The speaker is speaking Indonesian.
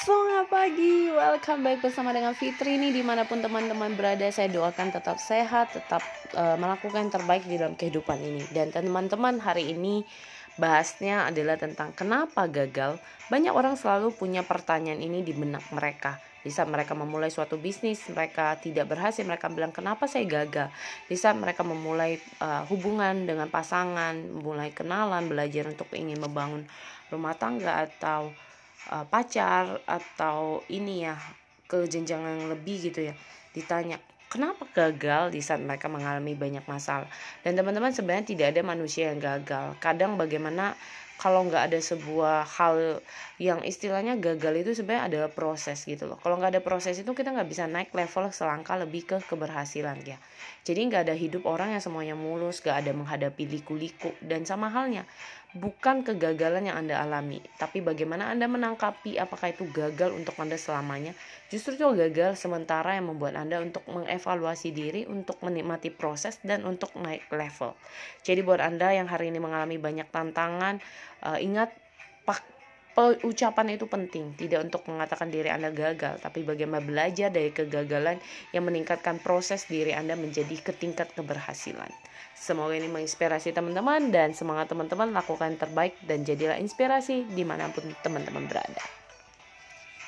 Selamat pagi, welcome back bersama dengan Fitri ini di mana pun teman-teman berada Saya doakan tetap sehat, tetap uh, melakukan yang terbaik di dalam kehidupan ini. Dan teman-teman hari ini bahasnya adalah tentang kenapa gagal. Banyak orang selalu punya pertanyaan ini di benak mereka. Di mereka memulai suatu bisnis, mereka tidak berhasil, mereka bilang kenapa saya gagal. Di mereka memulai uh, hubungan dengan pasangan, memulai kenalan, belajar untuk ingin membangun rumah tangga atau uh, pacar atau ini ya ke jenjang yang lebih gitu ya ditanya kenapa gagal di saat mereka mengalami banyak masalah? Dan teman-teman sebenarnya tidak ada manusia yang gagal. Kadang bagaimana kalau nggak ada sebuah hal yang istilahnya gagal itu sebenarnya adalah proses gitu loh. Kalau nggak ada proses itu kita nggak bisa naik level selangkah lebih ke keberhasilan ya. Jadi nggak ada hidup orang yang semuanya mulus nggak ada menghadapi liku-liku dan sama halnya bukan kegagalan yang anda alami tapi bagaimana anda menangkapi apakah itu gagal untuk anda selamanya. Justru itu gagal sementara yang membuat anda untuk mengevaluasi diri untuk menikmati proses dan untuk naik level. Jadi buat anda yang hari ini mengalami banyak tantangan uh, ingat pak ucapan itu penting. Tidak untuk mengatakan diri Anda gagal tapi bagaimana belajar dari kegagalan yang meningkatkan proses diri Anda menjadi ke tingkat keberhasilan. Semoga ini menginspirasi teman-teman dan semangat teman-teman lakukan yang terbaik dan jadilah inspirasi di mana pun teman-teman berada